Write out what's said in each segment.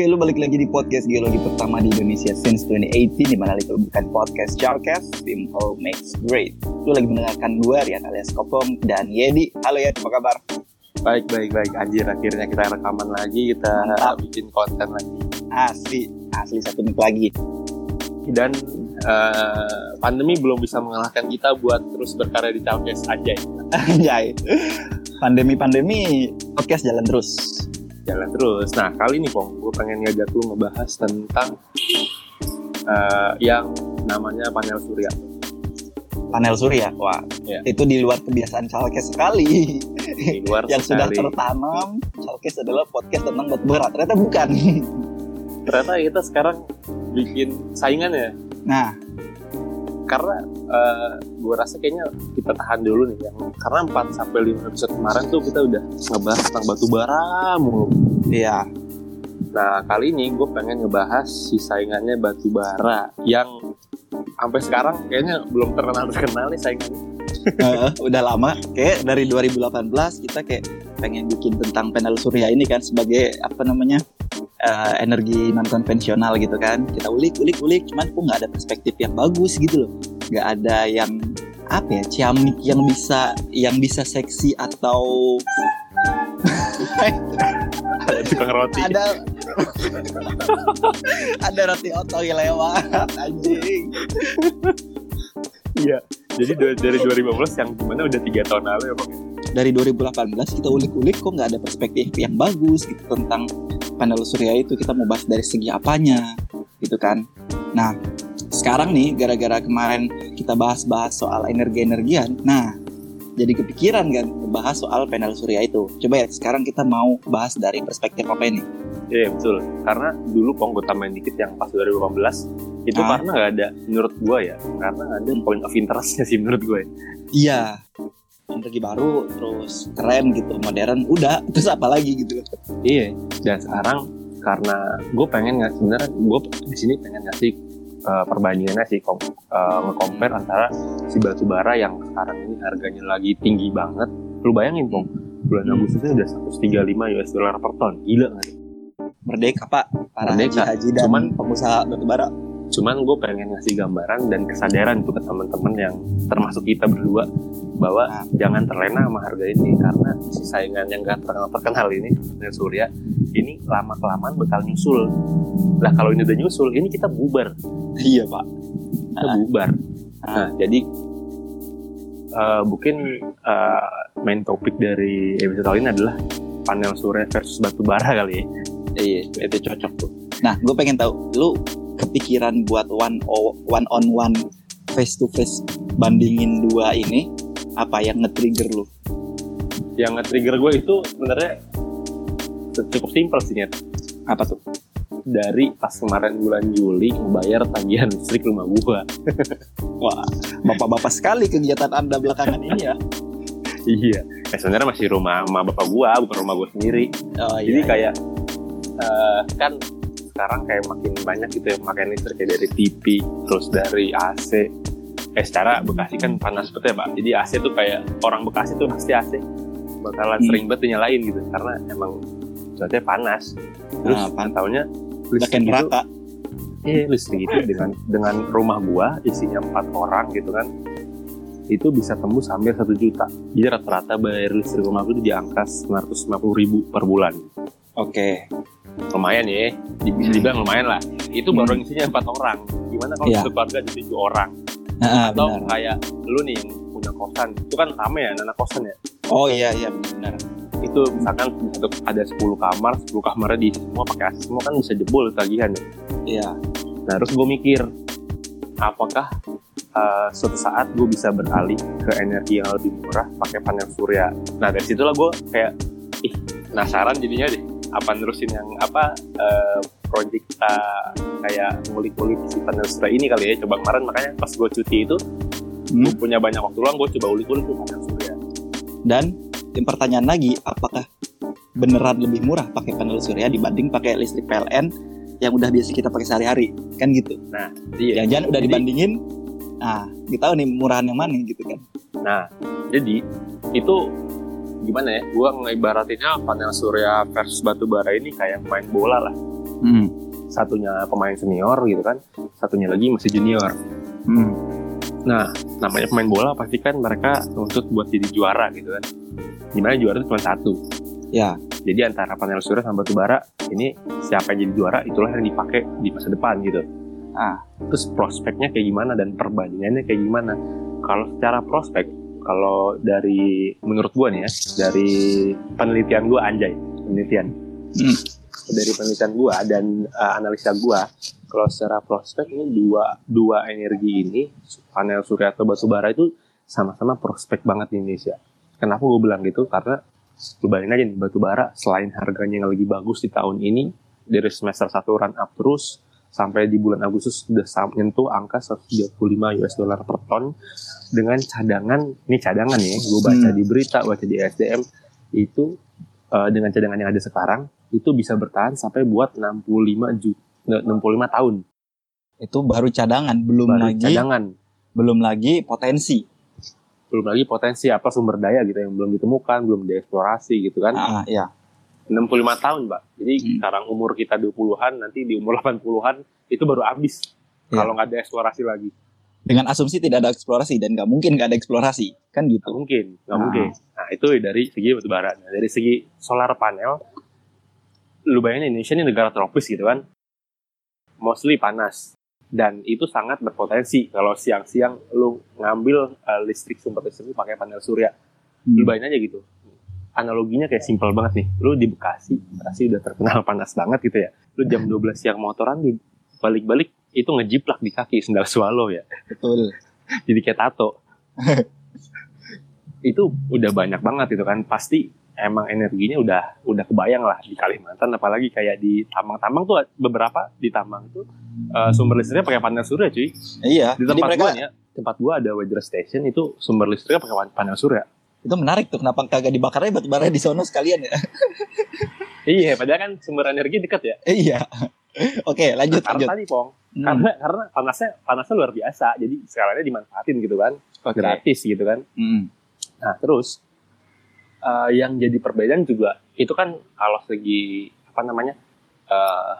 Oke, lu balik lagi di podcast geologi pertama di Indonesia since 2018 di mana itu bukan podcast Charcast, Simple Makes Great. Lu lagi mendengarkan gue Rian alias Kopong dan Yedi. Halo ya, apa kabar? Baik, baik, baik. Anjir, akhirnya kita rekaman lagi, kita Mantap. bikin konten lagi. Asli, asli satu menit lagi. Dan eh, pandemi belum bisa mengalahkan kita buat terus berkarya di Charcast aja. Anjay. Pandemi-pandemi podcast jalan terus. Jalan terus. Nah, kali ini, Pong, gue pengen ngajak lu ngebahas tentang eh, yang namanya panel surya. Panel surya, wah, Iya. itu di luar kebiasaan Chalkes sekali. Di luar yang sudah sekali. tertanam, Chalkes adalah podcast tentang batu bara. Ternyata bukan. Ternyata kita sekarang bikin saingan ya. Nah, Karena gue rasa kayaknya kita tahan dulu nih. Yang, karena 4 sampai 5 episode kemarin tuh kita udah ngebahas tentang batu bara mulu. iya. Nah, kali ini gue pengen ngebahas si saingannya batu bara yang sampai sekarang kayaknya belum terkenal terkenal nih saingannya. Heeh, udah lama kayak dari 2018 kita kayak pengen bikin tentang panel surya ini kan sebagai apa namanya eh, energi non konvensional gitu kan kita ulik ulik ulik cuman kok nggak ada perspektif yang bagus gitu loh nggak ada yang apa ya ciamik yang bisa yang bisa seksi atau Ada tukang roti. ada ada roti otoy lewat anjing Iya. Jadi dari, dari 2015 yang gimana udah tiga tahun lalu ya bang. dari 2018 kita ulik-ulik kok nggak ada perspektif yang bagus gitu tentang panel surya itu kita mau bahas dari segi apanya gitu kan nah sekarang nih gara-gara kemarin kita bahas-bahas soal energi-energian nah jadi kepikiran kan bahas soal panel surya itu coba ya sekarang kita mau bahas dari perspektif apa ini Iya betul. Karena dulu pong gue tambahin dikit yang pas 2018 itu Ah. karena nggak ada menurut gue ya. Karena ada point of interestnya sih menurut gue. iya energi baru terus keren gitu modern udah terus apa lagi gitu Iya. Dan sekarang karena gue pengen nggak sebenarnya gue di sini pengen ngasih uh, perbandingannya sih kom, uh, nge-compare antara si batu bara yang sekarang ini harganya lagi tinggi banget. Lu bayangin pong bulan Hmm. Agustus itu udah 135 US dollar per ton. Gila nggak sih? merdeka pak para Merdeka. haji-haji dan Cuman- pengusaha batubara Cuman gue pengen ngasih gambaran dan kesadaran tuh ke teman-teman yang termasuk kita berdua bahwa jangan terlena sama harga ini karena si saingan yang gak terkenal terkenal ini dengan Surya ini lama kelamaan bakal nyusul. Lah kalau ini udah nyusul, ini kita bubar, iya pak kita Ah. bubar. Ah. Nah jadi eh, mungkin eh, main topik dari episode kali ini adalah panel surya versus batu bara kali ya. Iya, itu cocok tuh. Nah, gue pengen tahu, lu kepikiran buat one o- one on one face to face bandingin dua ini apa yang nge-trigger lu? Yang nge-trigger gue itu sebenarnya cukup simpel sih Nyet. Apa tuh? dari pas kemarin bulan Juli membayar tagihan listrik rumah gua. Wah, bapak-bapak sekali kegiatan anda belakangan ini ya. iya. Ya sebenarnya masih rumah sama bapak gua, bukan rumah gua sendiri. Oh, Jadi iya, kayak eh, kan sekarang kayak makin banyak gitu ya makan listrik kayak dari TV, terus dari AC. Eh secara Bekasi kan panas banget ya Pak. Jadi AC tuh kayak orang Bekasi tuh pasti AC bakalan Hmm. sering banget dinyalain gitu karena emang cuacanya panas. Terus Nah, pan- kayak listrik itu. Iya listrik itu dengan dengan rumah gua isinya empat orang gitu kan itu bisa tembus hampir satu juta jadi rata-rata bayar listrik rumah gua itu di angka 950 ribu per bulan Oke. Lumayan ya Di- bisa dibilang lumayan lah itu baru Hmm. isinya empat orang gimana kalau satu keluarga jadi tujuh orang Nah, atau benar. kayak lu nih yang punya kosan itu kan rame ya anak kosan ya Oh iya iya benar. itu misalkan ada 10 kamar 10 kamarnya diisi semua pakai AC semua kan bisa jebol tagihan ya Iya. Nah, terus gue mikir, apakah uh, suatu saat gue bisa beralih ke energi yang lebih murah pakai panel surya? Nah, dari situlah gue kayak, ih, penasaran jadinya deh. Apa nerusin yang apa uh, project kita kayak ngulik-ngulik si panel surya ini kali ya? Coba kemarin makanya pas gue cuti itu, Hmm. gue punya banyak waktu luang, gue coba ulik-ulik tuh panel surya. Dan yang pertanyaan lagi, apakah beneran lebih murah pakai panel surya dibanding pakai listrik PLN yang udah biasa kita pakai sehari-hari? Kan gitu. Iya. Jangan-jangan udah Jadi- dibandingin. Nah, kita tahu nih murahan yang mana gitu kan. Nah, jadi itu gimana ya? Gua ngibaratinnya panel surya versus batu bara ini kayak main bola lah. Hmm. Satunya pemain senior gitu kan, satunya lagi masih junior. Hmm. Nah, namanya pemain bola pasti kan mereka nuntut buat jadi juara gitu kan. Di mana juara itu cuma satu. Ya. Jadi antara panel surya sama batu bara ini siapa yang jadi juara itulah yang dipakai di masa depan gitu. Ah. Terus prospeknya kayak gimana dan perbandingannya kayak gimana? Kalau secara prospek, kalau dari menurut gua nih ya, dari penelitian gua anjay, penelitian. Hmm. Dari penelitian gua dan uh, analisa gua, kalau secara prospek ini dua dua energi ini panel surya atau batu bara itu sama-sama prospek banget di Indonesia. Kenapa gue bilang gitu? Karena lu bayangin aja nih batu bara selain harganya yang lagi bagus di tahun ini dari semester 1 run up terus sampai di bulan Agustus sudah sam- nyentuh angka 135 US dollar per ton dengan cadangan ini cadangan ya gue baca Hmm. di berita baca di SDM itu eh, dengan cadangan yang ada sekarang itu bisa bertahan sampai buat 65 juta 65 tahun Itu baru cadangan, belum baru lagi cadangan belum lagi potensi. belum lagi potensi apa sumber daya gitu yang belum ditemukan belum dieksplorasi gitu kan Ah, ya. 65 tahun, Mbak. Jadi Hmm. sekarang umur kita 20-an, nanti di umur 80-an itu baru habis. Iya. Kalau nggak ada eksplorasi lagi. Dengan asumsi tidak ada eksplorasi dan nggak mungkin nggak ada eksplorasi, kan gitu. mungkin, nggak Ah. mungkin. Nah, itu dari segi batu bara. Nah, dari segi solar panel, lu bayangin Indonesia ini negara tropis gitu kan. Mostly panas. Dan itu sangat berpotensi kalau siang-siang lu ngambil uh, listrik sumber listrik lu pakai panel surya. Lu Hmm. bayangin aja gitu. Analoginya kayak simpel banget nih. Lu di Bekasi, Bekasi udah terkenal panas banget gitu ya. Lu jam 12 siang motoran di balik-balik itu ngejiplak di kaki sendal swallow ya. Betul. Jadi kayak tato. itu udah banyak banget itu kan. Pasti emang energinya udah udah kebayang lah di Kalimantan apalagi kayak di tambang-tambang tuh beberapa di tambang tuh eh, sumber listriknya pakai panel surya cuy. Iya. Di tempat mereka gua ya, tempat gua ada weather station itu sumber listriknya pakai pan- panel surya. itu menarik tuh kenapa kagak dibakarnya batu bara di sono sekalian ya? Iya, padahal kan sumber energi dekat ya. iya. Oke, lanjut karena lanjut. tadi pong Hmm. karena karena panasnya panasnya luar biasa jadi sekarangnya dimanfaatin gitu kan Oke. gratis gitu kan Hmm. nah terus eh, yang jadi perbedaan juga itu kan kalau segi apa namanya eh,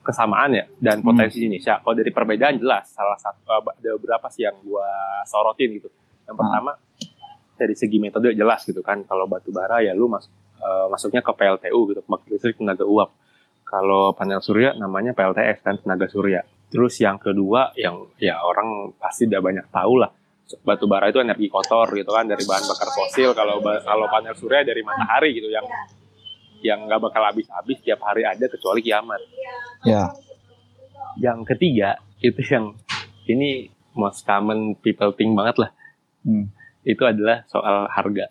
kesamaan ya dan Hmm. potensi Indonesia kalau dari perbedaan jelas salah satu eh, ada beberapa sih yang gua sorotin gitu yang Ah. pertama dari segi metode jelas gitu kan kalau batu bara ya lu masuk eh, masuknya ke PLTU gitu pembangkit listrik tenaga uap kalau panel surya namanya PLTS kan tenaga surya. Terus yang kedua yang ya orang pasti udah banyak tahu lah batu bara itu energi kotor gitu kan dari bahan bakar fosil. Kalau kalau panel surya dari matahari gitu yang yang nggak bakal habis-habis tiap hari ada kecuali kiamat. Ya. Yang ketiga itu yang ini most common people think banget lah. Hmm. Itu adalah soal harga.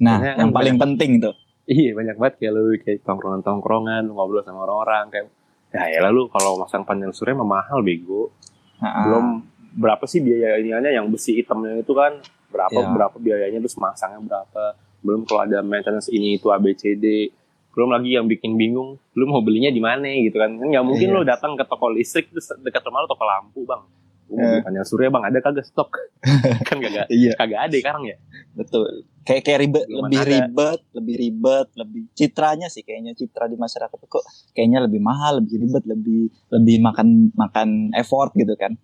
Nah, Soalnya yang kan paling penting tuh. Iya banyak banget kayak lu kayak tongkrongan-tongkrongan lu ngobrol sama orang-orang kayak ya ya lalu kalau masang panel surya mah mahal bego. Nah, belum berapa sih biayanya yang besi hitamnya itu kan? Berapa Ya. berapa biayanya terus masangnya berapa? Belum kalau ada maintenance ini itu ABCD belum lagi yang bikin bingung lu mau belinya di mana gitu kan? Kan nggak mungkin Iya. lu datang ke toko listrik terus dekat rumah lu toko lampu bang Gua mau beli panel surya bang ada kagak stok kan kagak Iya, kagak ada sekarang ya betul. Kayak kayak ribet, Belum lebih ada. ribet, lebih ribet, lebih citranya sih kayaknya citra di masyarakat kok kayaknya lebih mahal, lebih ribet, lebih lebih makan makan effort gitu kan.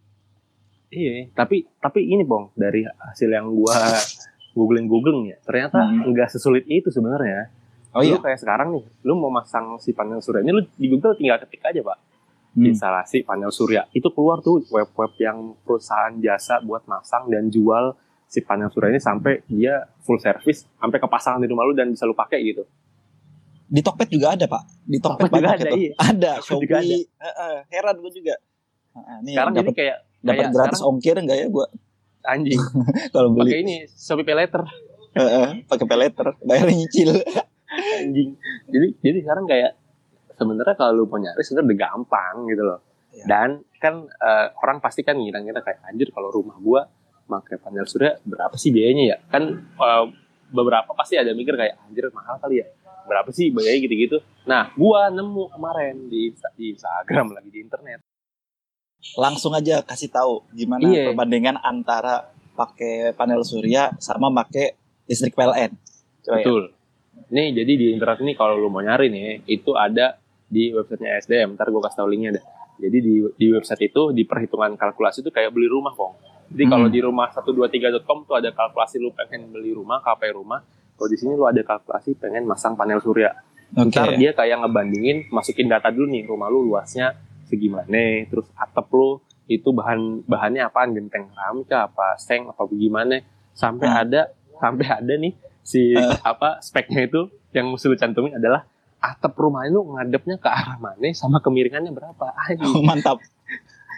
Iya, tapi tapi ini bong dari hasil yang gua googling googling ya, ternyata Hmm. nggak sesulit itu sebenarnya. Oh iya. Lu kayak sekarang nih, lu mau masang si panel surya ini lu di Google tinggal ketik aja pak, Hmm. instalasi panel surya. Itu keluar tuh web-web yang perusahaan jasa buat masang dan jual si panel surya ini sampai dia full service, sampai kepasangan di rumah lu dan bisa lu pakai gitu. Di Tokped juga ada, Pak. Di Tokped, Tokped juga ada, itu. iya. Ada, Tokped juga Shopee. Heeh, heran gue juga. Heeh, nih Sekarang dapat kayak dapat gratis sekarang ongkir enggak ya gua anjing kalau pakai beli ini Shopee Pay Later Heeh, pakai pay bayar nyicil. anjing. Jadi jadi sekarang kayak sebenarnya kalau lu mau nyari sebenarnya udah gampang gitu loh. Iya. Dan kan eh, orang pasti kan ngira-ngira kayak anjir kalau rumah gua pakai panel surya berapa sih biayanya ya? Kan eh, beberapa pasti ada mikir kayak anjir mahal kali ya. Berapa sih biayanya gitu-gitu. Nah, gua nemu kemarin di, di Instagram lagi di internet. Langsung aja kasih tahu gimana Iya. perbandingan antara pakai panel surya sama pakai listrik PLN. Coba ya. Betul. Nih jadi di internet ini kalau lu mau nyari nih itu ada di websitenya SDM. Ntar gue kasih tau linknya deh. Jadi di, di website itu di perhitungan kalkulasi itu kayak beli rumah, Pong. Jadi Hmm. kalau di rumah 123.com tuh ada kalkulasi lu pengen beli rumah, KP rumah. Kalau di sini lu ada kalkulasi pengen masang panel surya. Oke. Ntar dia kayak ngebandingin, masukin data dulu nih, rumah lu luasnya segimana, terus atap lu itu bahan bahannya apaan, genteng keramik kah, apa seng, apa bagaimana, sampai Hmm. ada sampai ada nih si Eh. apa speknya itu yang mesti lu cantumin adalah atap rumah lu ngadepnya ke arah mana sama kemiringannya berapa. Anjing. Mantap.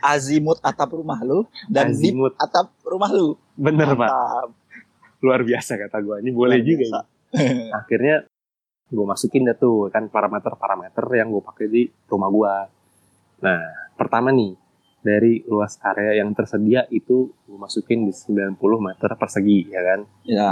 Azimut atap rumah lu dan Azimut. atap rumah lu. Bener pak, Mantap. luar biasa kata gue. Ini boleh Luar juga. biasa. ini. Akhirnya gue masukin dah tuh kan parameter-parameter yang gue pakai di rumah gue. Nah, pertama nih dari luas area yang tersedia itu gue masukin di 90 meter persegi ya kan. Ya.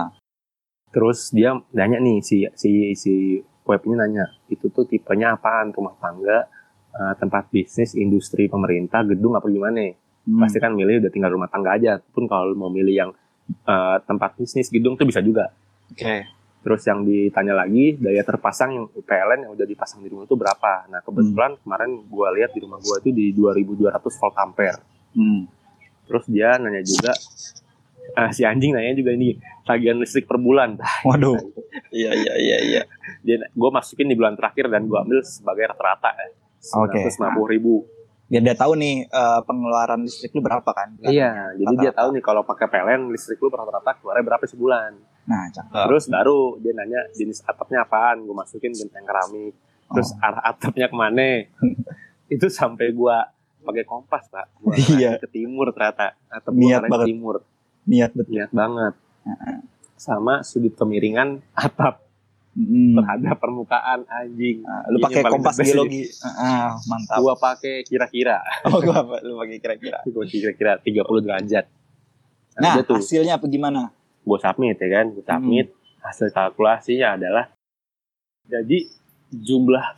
Terus dia nanya nih si si si webnya nanya itu tuh tipenya apaan rumah tangga, eh, tempat bisnis, industri, pemerintah, gedung apa gimana? Hmm. Pasti kan milih udah tinggal rumah tangga aja. Pun kalau mau milih yang eh, tempat bisnis, gedung tuh bisa juga. Oke. Terus yang ditanya lagi daya terpasang yang PLN yang udah dipasang di rumah itu berapa? Nah kebetulan kemarin gua lihat di rumah gua itu di 2200 volt ampere. Hmm. Terus dia nanya juga eh, si anjing nanya juga ini tagihan listrik per bulan. Waduh. Iya iya iya iya. Dia gue masukin di bulan terakhir dan gua ambil sebagai rata-rata ya. Oke. 950 ribu. Biar dia tahu nih eh, pengeluaran listrik lu berapa kan? Iya, jadi dia Rata-rata. tahu nih kalau pakai PLN listrik lu rata-rata keluarnya berapa sebulan. Nah, cakep. Terus baru dia nanya jenis atapnya apaan, gue masukin genteng keramik. Terus Oh. arah atapnya ke mana? itu sampai gua pakai kompas pak. Gua Iya. ke timur ternyata. Atap banget. ke timur. Niat betul. Niat banget. Sama sudut kemiringan atap Hmm. terhadap permukaan anjing. Nah, lu pakai kompas geologi. Ah, mantap. Gua pakai kira-kira. Oh, gua? Lu pakai kira-kira. Gua kira-kira 30 derajat. Nah, Nah, tuh. hasilnya apa gimana? gue submit ya kan gue submit hasil kalkulasinya adalah jadi jumlah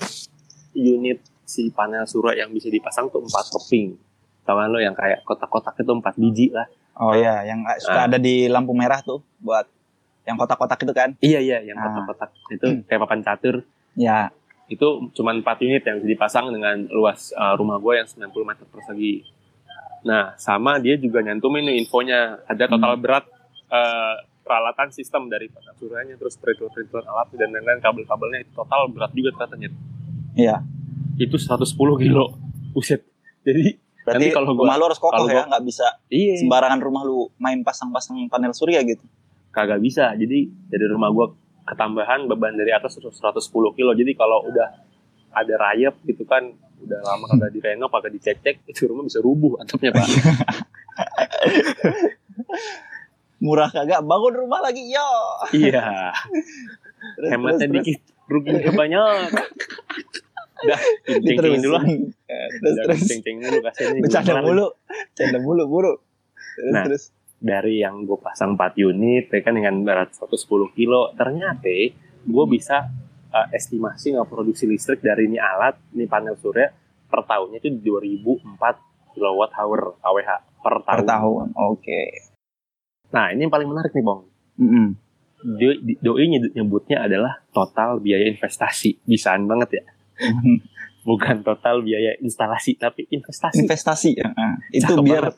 unit si panel surya yang bisa dipasang tuh empat keping kan lo yang kayak kotak-kotak itu empat biji lah Oh iya, yang suka Ah. ada di lampu merah tuh buat yang kotak-kotak itu kan? iya iya yang Ah. kotak-kotak itu kayak papan catur Ya. itu cuma empat unit yang dipasang dengan luas uh, rumah gue yang 90 meter persegi nah sama dia juga nyantumin nih infonya ada total Hmm. berat uh, peralatan sistem dari suryanya terus perhitungan-perhitungan alat dan lain-lain kabel-kabelnya itu total berat juga ternyata. Iya. itu 110 kilo buset jadi Berarti Nanti kalau gua- rumah lu harus kokoh kalau ya, gua- nggak bisa iya. sembarangan rumah lu main pasang-pasang panel surya gitu. kagak bisa. Jadi dari rumah gua ketambahan beban dari atas terus 110 kilo. Jadi kalau udah ada rayap gitu kan udah lama kagak direnov kagak dicek-cek itu rumah bisa rubuh atapnya pak. Murah kagak, bangun rumah lagi, yo. iya. Hematnya dikit ruginya banyak udah ceng-cengin dulu lah Terus terus. ceng-cengin dulu kasihan nih, Bercanda mulu. Bercanda mulu, buru. Terus Nah. terus. dari yang gue pasang 4 unit ya kan dengan berat 110 kilo ternyata gue bisa uh, estimasi nggak produksi listrik dari ini alat ini panel surya per tahunnya itu 2004 kilowatt hour AWH per tahun. Per tahun. Oke. Nah ini yang paling menarik nih bang. Mm-mm. Doi, doi nyebut- nyebutnya adalah total biaya investasi. Bisaan banget ya. Bukan total biaya instalasi tapi investasi. Investasi ya. Nah, itu Cakep biar banget.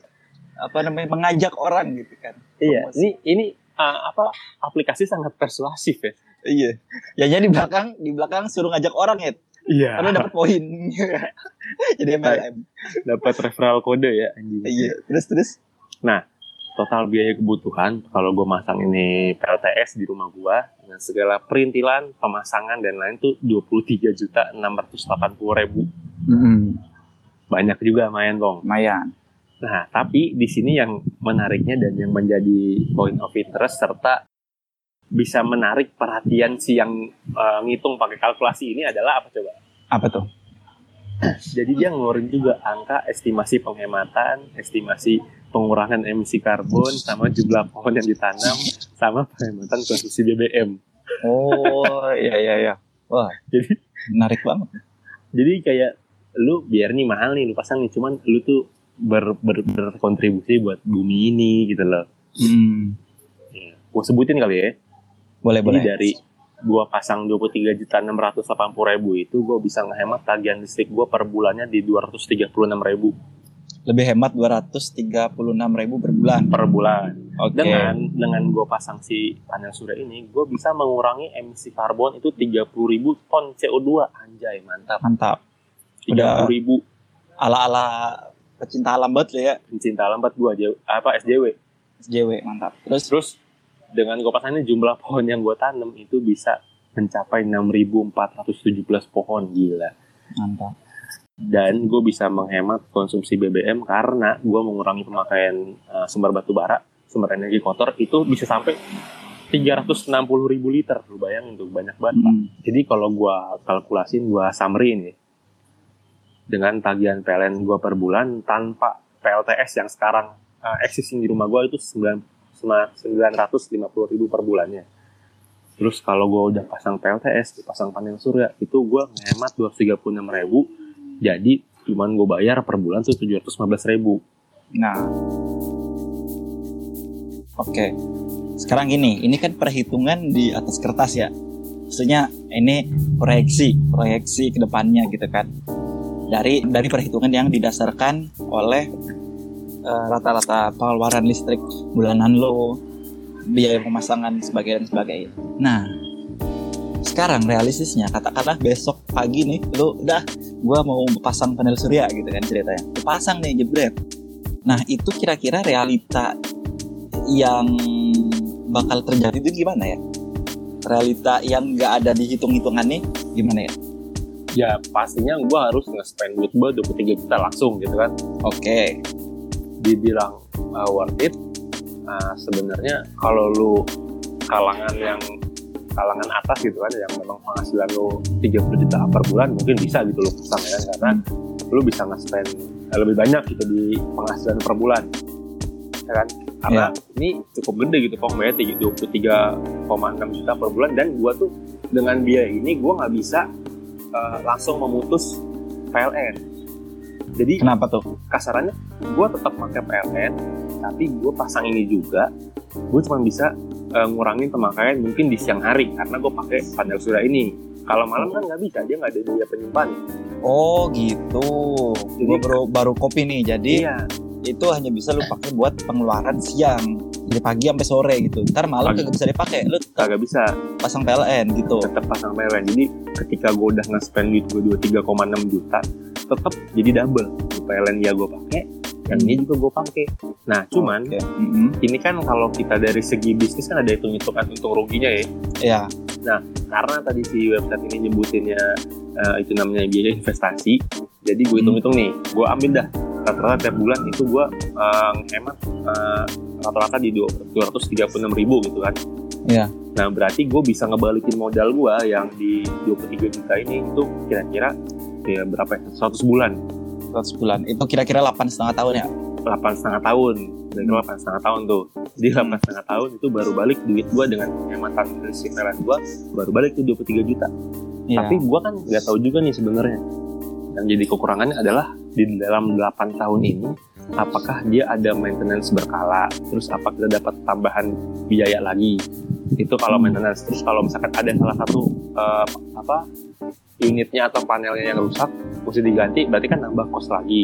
apa namanya mengajak orang gitu kan. Iya. promosi. Ini ini uh, apa aplikasi sangat persuasif ya. Iya. Ya jadi di belakang di belakang suruh ngajak orang ya. Iya. Karena dapat poin. jadi MLM. dapat referral kode ya anjing. Iya. Terus terus. Total biaya kebutuhan kalau gue masang ini PLTS di rumah gue dengan segala perintilan, pemasangan dan lain tuh 23 juta 680 ribu. Banyak juga main dong. Lumayan. Nah, tapi di sini yang menariknya dan yang menjadi point of interest serta bisa menarik perhatian si yang eh, ngitung pakai kalkulasi ini adalah apa coba? Apa tuh? Jadi dia ngeluarin juga angka estimasi penghematan, estimasi pengurangan emisi karbon, sama jumlah pohon yang ditanam, sama penghematan konsumsi BBM. Oh, iya iya iya. Wah, Jadi menarik banget. jadi kayak lu biar nih mahal nih lu pasang nih, cuman lu tuh ber, ber- berkontribusi buat bumi ini gitu loh. Hmm. Ya. Gue sebutin kali ya. Boleh Jadi boleh. dari gue pasang 23 juta 680 ribu itu gue bisa ngehemat tagihan listrik gue per bulannya di 236 ribu Lebih hemat 236 ribu per bulan. per bulan. Oke. Dengan dengan gue pasang si panel surya ini, gue bisa mengurangi emisi karbon itu 30 ribu ton CO2 anjay mantap. Mantap. 30 Udah. ribu Ala-ala pecinta alam banget ya. pencinta lambat gue aja apa SJW. SJW mantap. Terus Terus dengan gue pasang ini jumlah pohon yang gue tanam itu bisa mencapai 6.417 pohon gila. mantap. Dan gue bisa menghemat konsumsi BBM karena gue mengurangi pemakaian uh, sumber batu bara, sumber energi kotor itu bisa sampai 360 ribu liter, lu bayangin tuh banyak banget. Pak. Mm. Jadi kalau gue kalkulasin, gue summary ini dengan tagihan PLN gue per bulan tanpa PLTS yang sekarang uh, existing di rumah gue itu 9, 950 ribu per bulannya. Terus kalau gue udah pasang PLTS, pasang panel surya, itu gue ngehemat 236 ribu, jadi cuman gue bayar per bulan tuh 715 ribu. Nah, oke. Sekarang gini, ini kan perhitungan di atas kertas ya. Maksudnya ini proyeksi, proyeksi ke depannya gitu kan. Dari dari perhitungan yang didasarkan oleh eh, rata-rata pengeluaran listrik bulanan lo, biaya pemasangan sebagainya dan sebagainya. Nah, sekarang realistisnya katakanlah besok pagi nih lu udah gua mau pasang panel surya gitu kan ceritanya. Pasang nih jebret. Nah, itu kira-kira realita yang bakal terjadi itu gimana ya? Realita yang nggak ada di hitung-hitungan nih gimana ya? Ya pastinya gue harus nge-spend duit gue 23 juta langsung gitu kan. Oke, Dibilang uh, worth it, uh, sebenarnya kalau lu kalangan yang kalangan atas gitu kan yang memang penghasilan lu 30 juta per bulan mungkin bisa gitu lu pasang ya karena lu bisa nge-spend eh, lebih banyak gitu di penghasilan per bulan. Ya kan? Karena ini cukup gede gitu pokoknya bayar 23,6 juta per bulan dan gua tuh dengan biaya ini gua nggak bisa eh, langsung memutus PLN jadi kenapa tuh? kasarannya gue tetap pakai PLN tapi gue pasang ini juga gue cuma bisa eh, ngurangin pemakaian mungkin di siang hari karena gue pakai panel surya ini kalau malam kan nggak bisa dia nggak ada biaya penyimpan Oh gitu. Jadi- Gua baru baru kopi nih. Jadi iya itu hanya bisa lu pakai buat pengeluaran siang dari pagi sampai sore gitu. Ntar malam Pagi. kagak bisa dipakai. Lu kagak bisa pasang PLN gitu. tetap pasang PLN jadi ketika gue udah nge-spend duit gue 23,6 juta tetap jadi double PLN ya gue pakai yang ini juga gue pakai nah cuman Oke. Mm-mm. ini kan kalau kita dari segi bisnis kan ada hitung-hitungan untung ruginya ya Ya. karena tadi si website ini nyebutinnya eh, itu namanya biaya investasi jadi gue hitung-hitung nih gue ambil dah rata-rata tiap bulan itu gue eh, ngehemat eh, rata-rata di 236 ribu gitu kan Iya. nah berarti gue bisa ngebalikin modal gue yang di 23 juta ini itu kira-kira ya berapa ya 100 bulan 100 bulan. Itu kira-kira 8 setengah tahun ya. 8 setengah tahun dan Hmm. 8 setengah tahun tuh jadi 8 setengah tahun itu baru balik duit gue dengan penghematan listrik PLN gue baru balik tuh 23 juta Iya. Tapi gua kan nggak tahu juga nih sebenarnya. Yang jadi kekurangannya adalah di dalam 8 tahun ini apakah dia ada maintenance berkala, terus apa kita dapat tambahan biaya lagi. Itu kalau Hmm. maintenance. Terus kalau misalkan ada salah satu eh, apa unitnya atau panelnya yang rusak mesti diganti, berarti kan nambah kos lagi.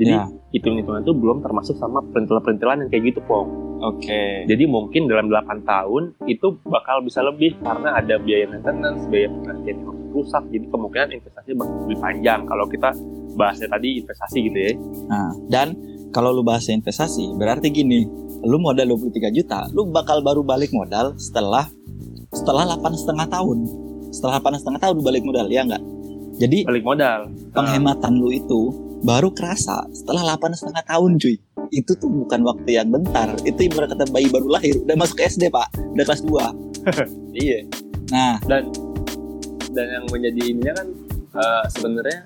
Jadi Ya. hitung-hitungan itu belum termasuk sama perintilan-perintilan yang kayak gitu, Pong. Oke. Jadi mungkin dalam 8 tahun itu bakal bisa lebih karena ada biaya maintenance, biaya penggantian yang rusak. Jadi kemungkinan investasinya bakal lebih panjang kalau kita bahasnya tadi investasi gitu ya. Nah, dan kalau lu bahas investasi, berarti gini, lu modal 23 juta, lu bakal baru balik modal setelah setelah 8 setengah tahun. Setelah 8 setengah tahun lu balik modal, ya enggak? Jadi Balik modal. penghematan lu itu baru kerasa setelah 8 setengah tahun cuy. Itu tuh bukan waktu yang bentar. Itu ibarat kata bayi baru lahir, udah masuk SD pak, udah kelas 2. Iya. Nah, Dan dan yang menjadi ininya kan eh, sebenarnya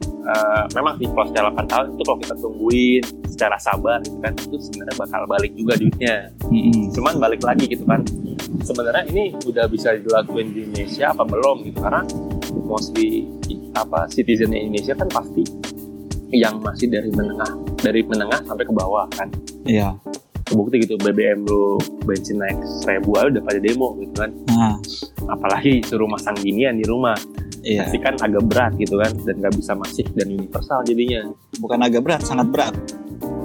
eh, memang sih kalau secara 8 tahun itu kalau kita tungguin secara sabar gitu kan itu sebenarnya bakal balik juga duitnya. cuman balik lagi gitu kan sebenarnya ini udah bisa dilakuin di Indonesia apa belum gitu karena mostly apa citizen Indonesia kan pasti yang masih dari menengah dari menengah sampai ke bawah kan iya. kebukti gitu BBM lu bensin naik seribu aja udah pada demo gitu kan Nah, apalagi suruh masang ginian di rumah iya. pasti kan agak berat gitu kan dan nggak bisa masif dan universal jadinya Bukan agak berat, sangat berat.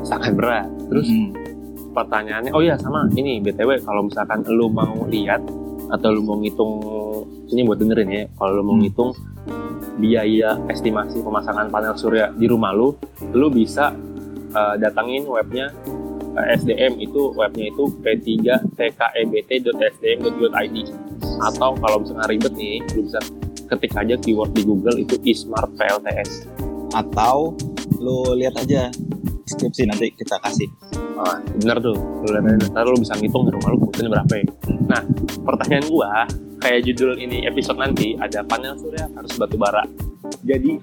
sangat berat terus Hmm. pertanyaannya oh ya sama ini btw kalau misalkan lu mau lihat atau lu mau ngitung ini buat dengerin ya kalau lu mau Hmm. ngitung biaya estimasi pemasangan panel surya di rumah lu lu bisa uh, datangin webnya uh, SDM itu webnya itu p3tkebt.sdm.go.id atau kalau misalkan ribet nih lu bisa ketik aja keyword di Google itu e-smart PLTS Atau lu lihat aja deskripsi nanti kita kasih. Ah, bener tuh. Lu lihat aja, ntar lu bisa ngitung di rumah lu kebutuhannya berapa ya. Nah, pertanyaan gua, kayak judul ini episode nanti, ada panel surya harus batu bara. Jadi,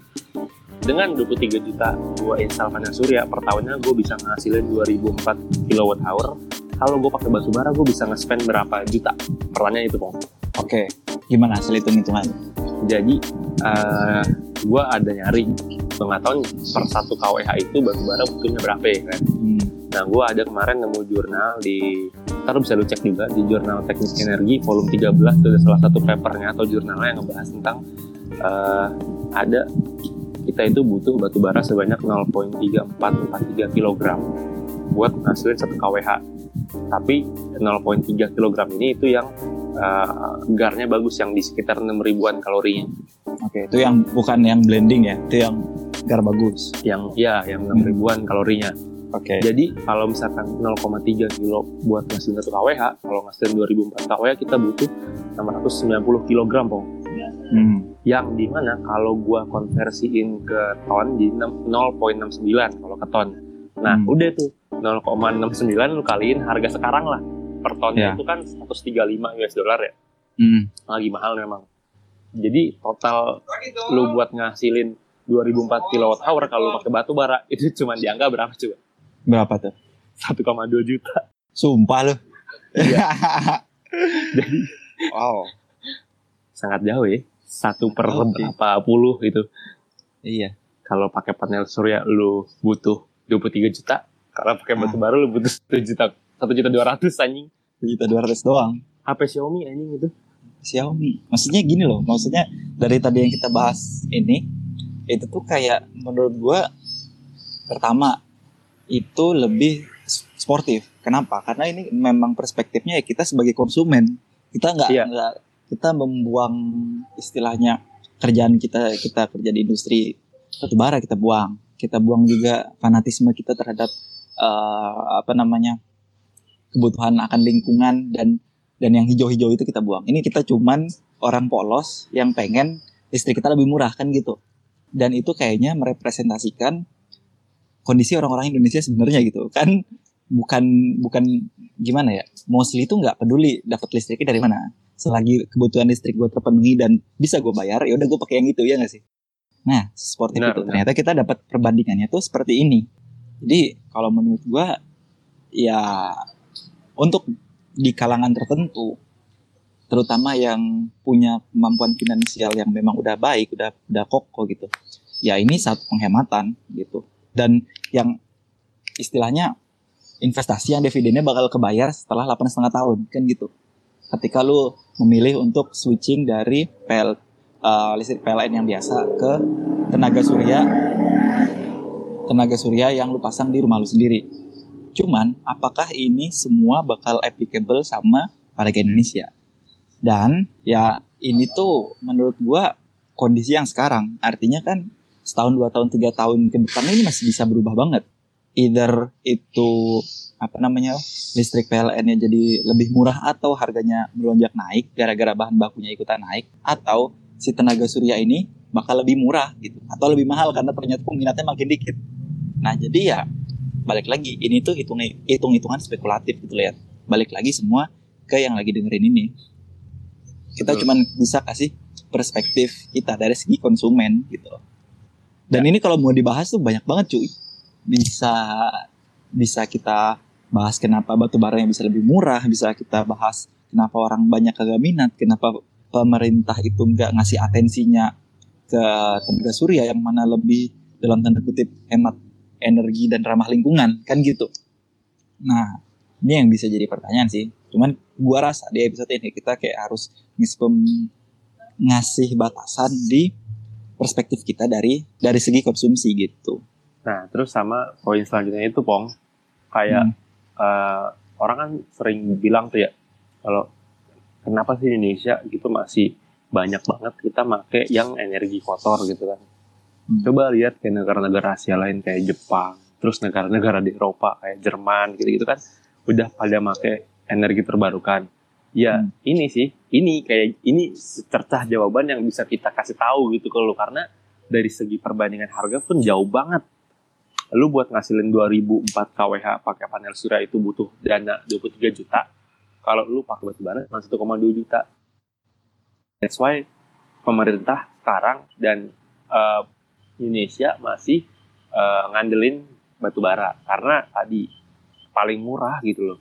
dengan 23 juta gua install panel surya, per tahunnya gua bisa ngasilin 2004 kilowatt hour. Kalau gua pakai batu bara, gua bisa nge-spend berapa juta? Pertanyaan itu, Pong. Oke, gimana hasil hitung-hitungan? Jadi, eh gua ada nyari pengetahuan per satu kWh itu batu bara butuhnya berapa ya kan? Hmm. Nah, gue ada kemarin nemu jurnal di, ntar bisa lu cek juga di jurnal teknik energi volume 13 itu ada salah satu papernya atau jurnalnya yang ngebahas tentang eh, ada kita itu butuh batu bara sebanyak 0.3443 kg buat ngasilin 1 kWh. Tapi 0.3 kg ini itu yang eh, garnya bagus yang di sekitar 6 ribuan kalorinya. Oke, itu yang bukan yang blending ya, itu yang gar bagus. Yang ya yang 6 ribuan kalorinya. Oke. Jadi kalau misalkan 0,3 kilo buat ngasilin 1 kWh, kalau ngasilin 2004 kWh kita butuh 690 kg, Pong. Hmm. Yang di mana kalau gua konversiin ke ton di 6 0,69 kalau ke ton. Nah, Hmm. udah tuh 0,69 lu kaliin harga sekarang lah. Per tonnya Ya. itu kan 135 US dollar ya. Hmm. Lagi mahal memang. Jadi total lu buat ngasilin 2004 kilowatt hour kalau pakai batu bara itu cuma di angka berapa coba? Berapa tuh? 1,2 juta. Sumpah lu. Jadi wow. sangat jauh ya. Satu per Oke. berapa puluh gitu. Iya. Kalau pakai panel surya lu butuh 23 juta. Kalau pakai batu Ah. bara lu butuh 1 juta. 1 juta 200 anjing. Juta dua ratus doang. HP Xiaomi anjing itu. Xiaomi. Maksudnya gini loh, maksudnya dari tadi yang kita bahas ini, itu tuh kayak menurut gua pertama itu lebih sportif. Kenapa? Karena ini memang perspektifnya ya kita sebagai konsumen. Kita nggak Iya. nggak kita membuang istilahnya kerjaan kita kita kerja di industri batu bara kita buang. Kita buang juga fanatisme kita terhadap eh, apa namanya kebutuhan akan lingkungan dan dan yang hijau-hijau itu kita buang. Ini kita cuman orang polos yang pengen listrik kita lebih murah kan gitu. Dan itu kayaknya merepresentasikan kondisi orang-orang Indonesia sebenarnya gitu kan. Bukan bukan gimana ya mostly itu nggak peduli dapat listriknya dari mana. Selagi kebutuhan listrik gue terpenuhi dan bisa gue bayar ya udah gue pakai yang itu ya nggak sih? Nah seperti itu ternyata kita dapat perbandingannya tuh seperti ini. Jadi kalau menurut gue ya untuk di kalangan tertentu terutama yang punya kemampuan finansial yang memang udah baik udah udah kokoh gitu ya ini satu penghematan gitu dan yang istilahnya investasi yang dividennya bakal kebayar setelah 8,5 tahun kan gitu. Ketika lu memilih untuk switching dari PL eh, listrik PLN yang biasa ke tenaga surya tenaga surya yang lu pasang di rumah lu sendiri. Cuman apakah ini semua bakal applicable sama warga Indonesia? Dan ya ini tuh menurut gua kondisi yang sekarang. Artinya kan setahun dua tahun tiga tahun ke depan ini masih bisa berubah banget. Either itu apa namanya listrik PLN-nya jadi lebih murah atau harganya melonjak naik gara-gara bahan bakunya ikutan naik atau si tenaga surya ini bakal lebih murah gitu atau lebih mahal karena ternyata peminatnya makin dikit. Nah jadi ya balik lagi ini tuh hitung hitung hitungan spekulatif gitu lihat balik lagi semua ke yang lagi dengerin ini. Kita cuman bisa kasih perspektif kita dari segi konsumen gitu dan ini kalau mau dibahas tuh banyak banget cuy. Bisa bisa kita bahas kenapa batu bara yang bisa lebih murah bisa kita bahas kenapa orang banyak kagak minat kenapa pemerintah itu nggak ngasih atensinya ke tenaga surya yang mana lebih dalam tanda kutip hemat energi dan ramah lingkungan kan gitu. Nah Ini yang bisa jadi pertanyaan sih. Cuman gua rasa di episode ini kita kayak harus ngasih batasan di perspektif kita dari dari segi konsumsi gitu. Nah, terus sama poin selanjutnya itu Pong, kayak hmm. uh, orang kan sering bilang tuh ya, kalau kenapa sih Indonesia gitu masih banyak banget kita make yang energi kotor gitu kan. Hmm. Coba lihat ke negara-negara Asia lain kayak Jepang, terus negara-negara di Eropa kayak Jerman gitu-gitu kan, udah pada make energi terbarukan. Ya hmm. ini sih, ini kayak ini cercah jawaban yang bisa kita kasih tahu gitu ke lu karena dari segi perbandingan harga pun jauh banget. Lu buat ngasilin 2004 kWh pakai panel surya itu butuh dana 23 juta. Kalau lu pakai batu bara cuma 1,2 juta. That's why pemerintah sekarang dan uh, Indonesia masih uh, ngandelin batu bara karena tadi paling murah gitu loh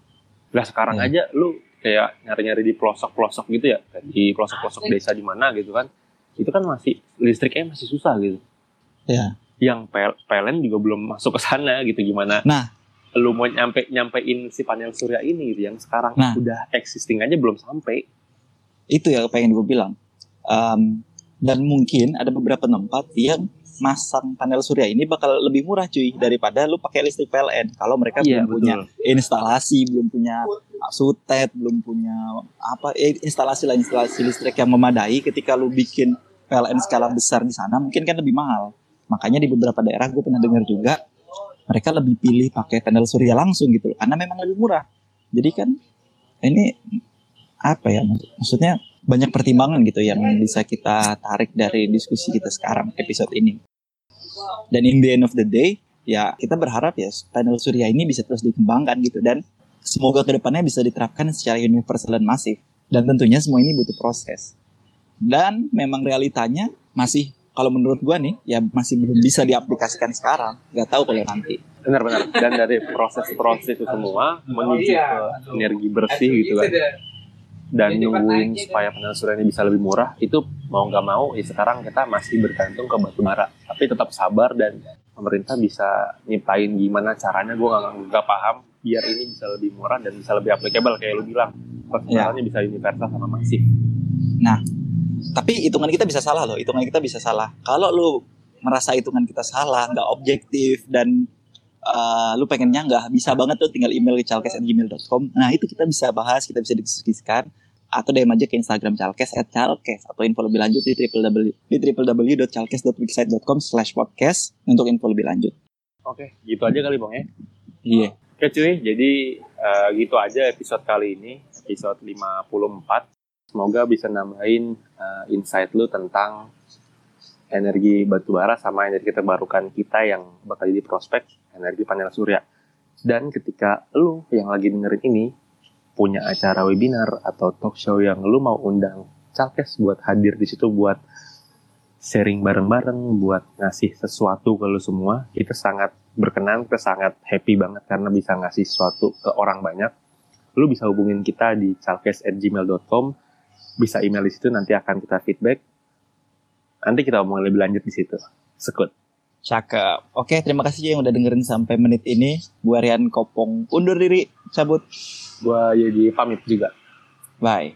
Nah sekarang hmm. aja lu kayak nyari-nyari di pelosok-pelosok gitu ya, di pelosok-pelosok desa di mana gitu kan, itu kan masih listriknya masih susah gitu. Ya. Yang PLN juga belum masuk ke sana gitu gimana? Nah, lu mau nyampe nyampein si panel surya ini gitu yang sekarang nah, udah existing aja belum sampai. Itu ya pengen gue bilang. Um, dan mungkin ada beberapa tempat yang masang panel surya ini bakal lebih murah cuy daripada lu pakai listrik PLN kalau mereka iya, belum betul. punya instalasi belum punya sutet belum punya apa eh, instalasi lah instalasi listrik yang memadai ketika lu bikin PLN skala besar di sana mungkin kan lebih mahal. Makanya di beberapa daerah gue pernah dengar juga mereka lebih pilih pakai panel surya langsung gitu karena memang lebih murah. Jadi kan ini apa ya maksudnya banyak pertimbangan gitu yang bisa kita tarik dari diskusi kita sekarang episode ini. Dan in the end of the day, ya kita berharap ya panel surya ini bisa terus dikembangkan gitu dan semoga ke depannya bisa diterapkan secara universal dan masif. Dan tentunya semua ini butuh proses. Dan memang realitanya masih kalau menurut gua nih ya masih belum bisa diaplikasikan sekarang. Gak tahu kalau nanti. Benar-benar. Dan dari proses-proses itu semua menuju ke energi bersih gitu kan dan nungguin supaya panel surya ini bisa lebih murah itu mau nggak mau ya sekarang kita masih bergantung ke batu bara. Tapi tetap sabar dan pemerintah bisa nyiptain gimana caranya gue nggak nggak paham. Biar ini bisa lebih murah dan bisa lebih applicable kayak lu bilang. Persoalannya ya. bisa universal sama masif. Nah tapi hitungan kita bisa salah loh hitungan kita bisa salah. Kalau lu merasa hitungan kita salah nggak objektif dan uh, lu pengennya nggak bisa banget tuh tinggal email ke calkes@gmail.com. Nah itu kita bisa bahas, kita bisa diskusikan atau DM aja ke Instagram calkes at calkes atau info lebih lanjut di www di www.calkes.wixsite.com slash podcast untuk info lebih lanjut. Oke, gitu aja kali bang ya. Iya. Oke cuy, jadi uh, gitu aja episode kali ini, episode 54. Semoga bisa nambahin uh, insight lu tentang energi batu bara sama energi terbarukan kita yang bakal jadi prospek energi panel surya. Dan ketika lu yang lagi dengerin ini punya acara webinar atau talk show yang lu mau undang Calkes buat hadir di situ buat sharing bareng-bareng, buat ngasih sesuatu ke lu semua, itu sangat berkenan, kita sangat happy banget karena bisa ngasih sesuatu ke orang banyak. Lu bisa hubungin kita di calkes@gmail.com, bisa email di situ nanti akan kita feedback Nanti kita ngomong lebih lanjut di situ. Sekut. Cakep. Oke, terima kasih yang udah dengerin sampai menit ini. Gua Rian Kopong undur diri, cabut. Gua jadi pamit juga. Bye.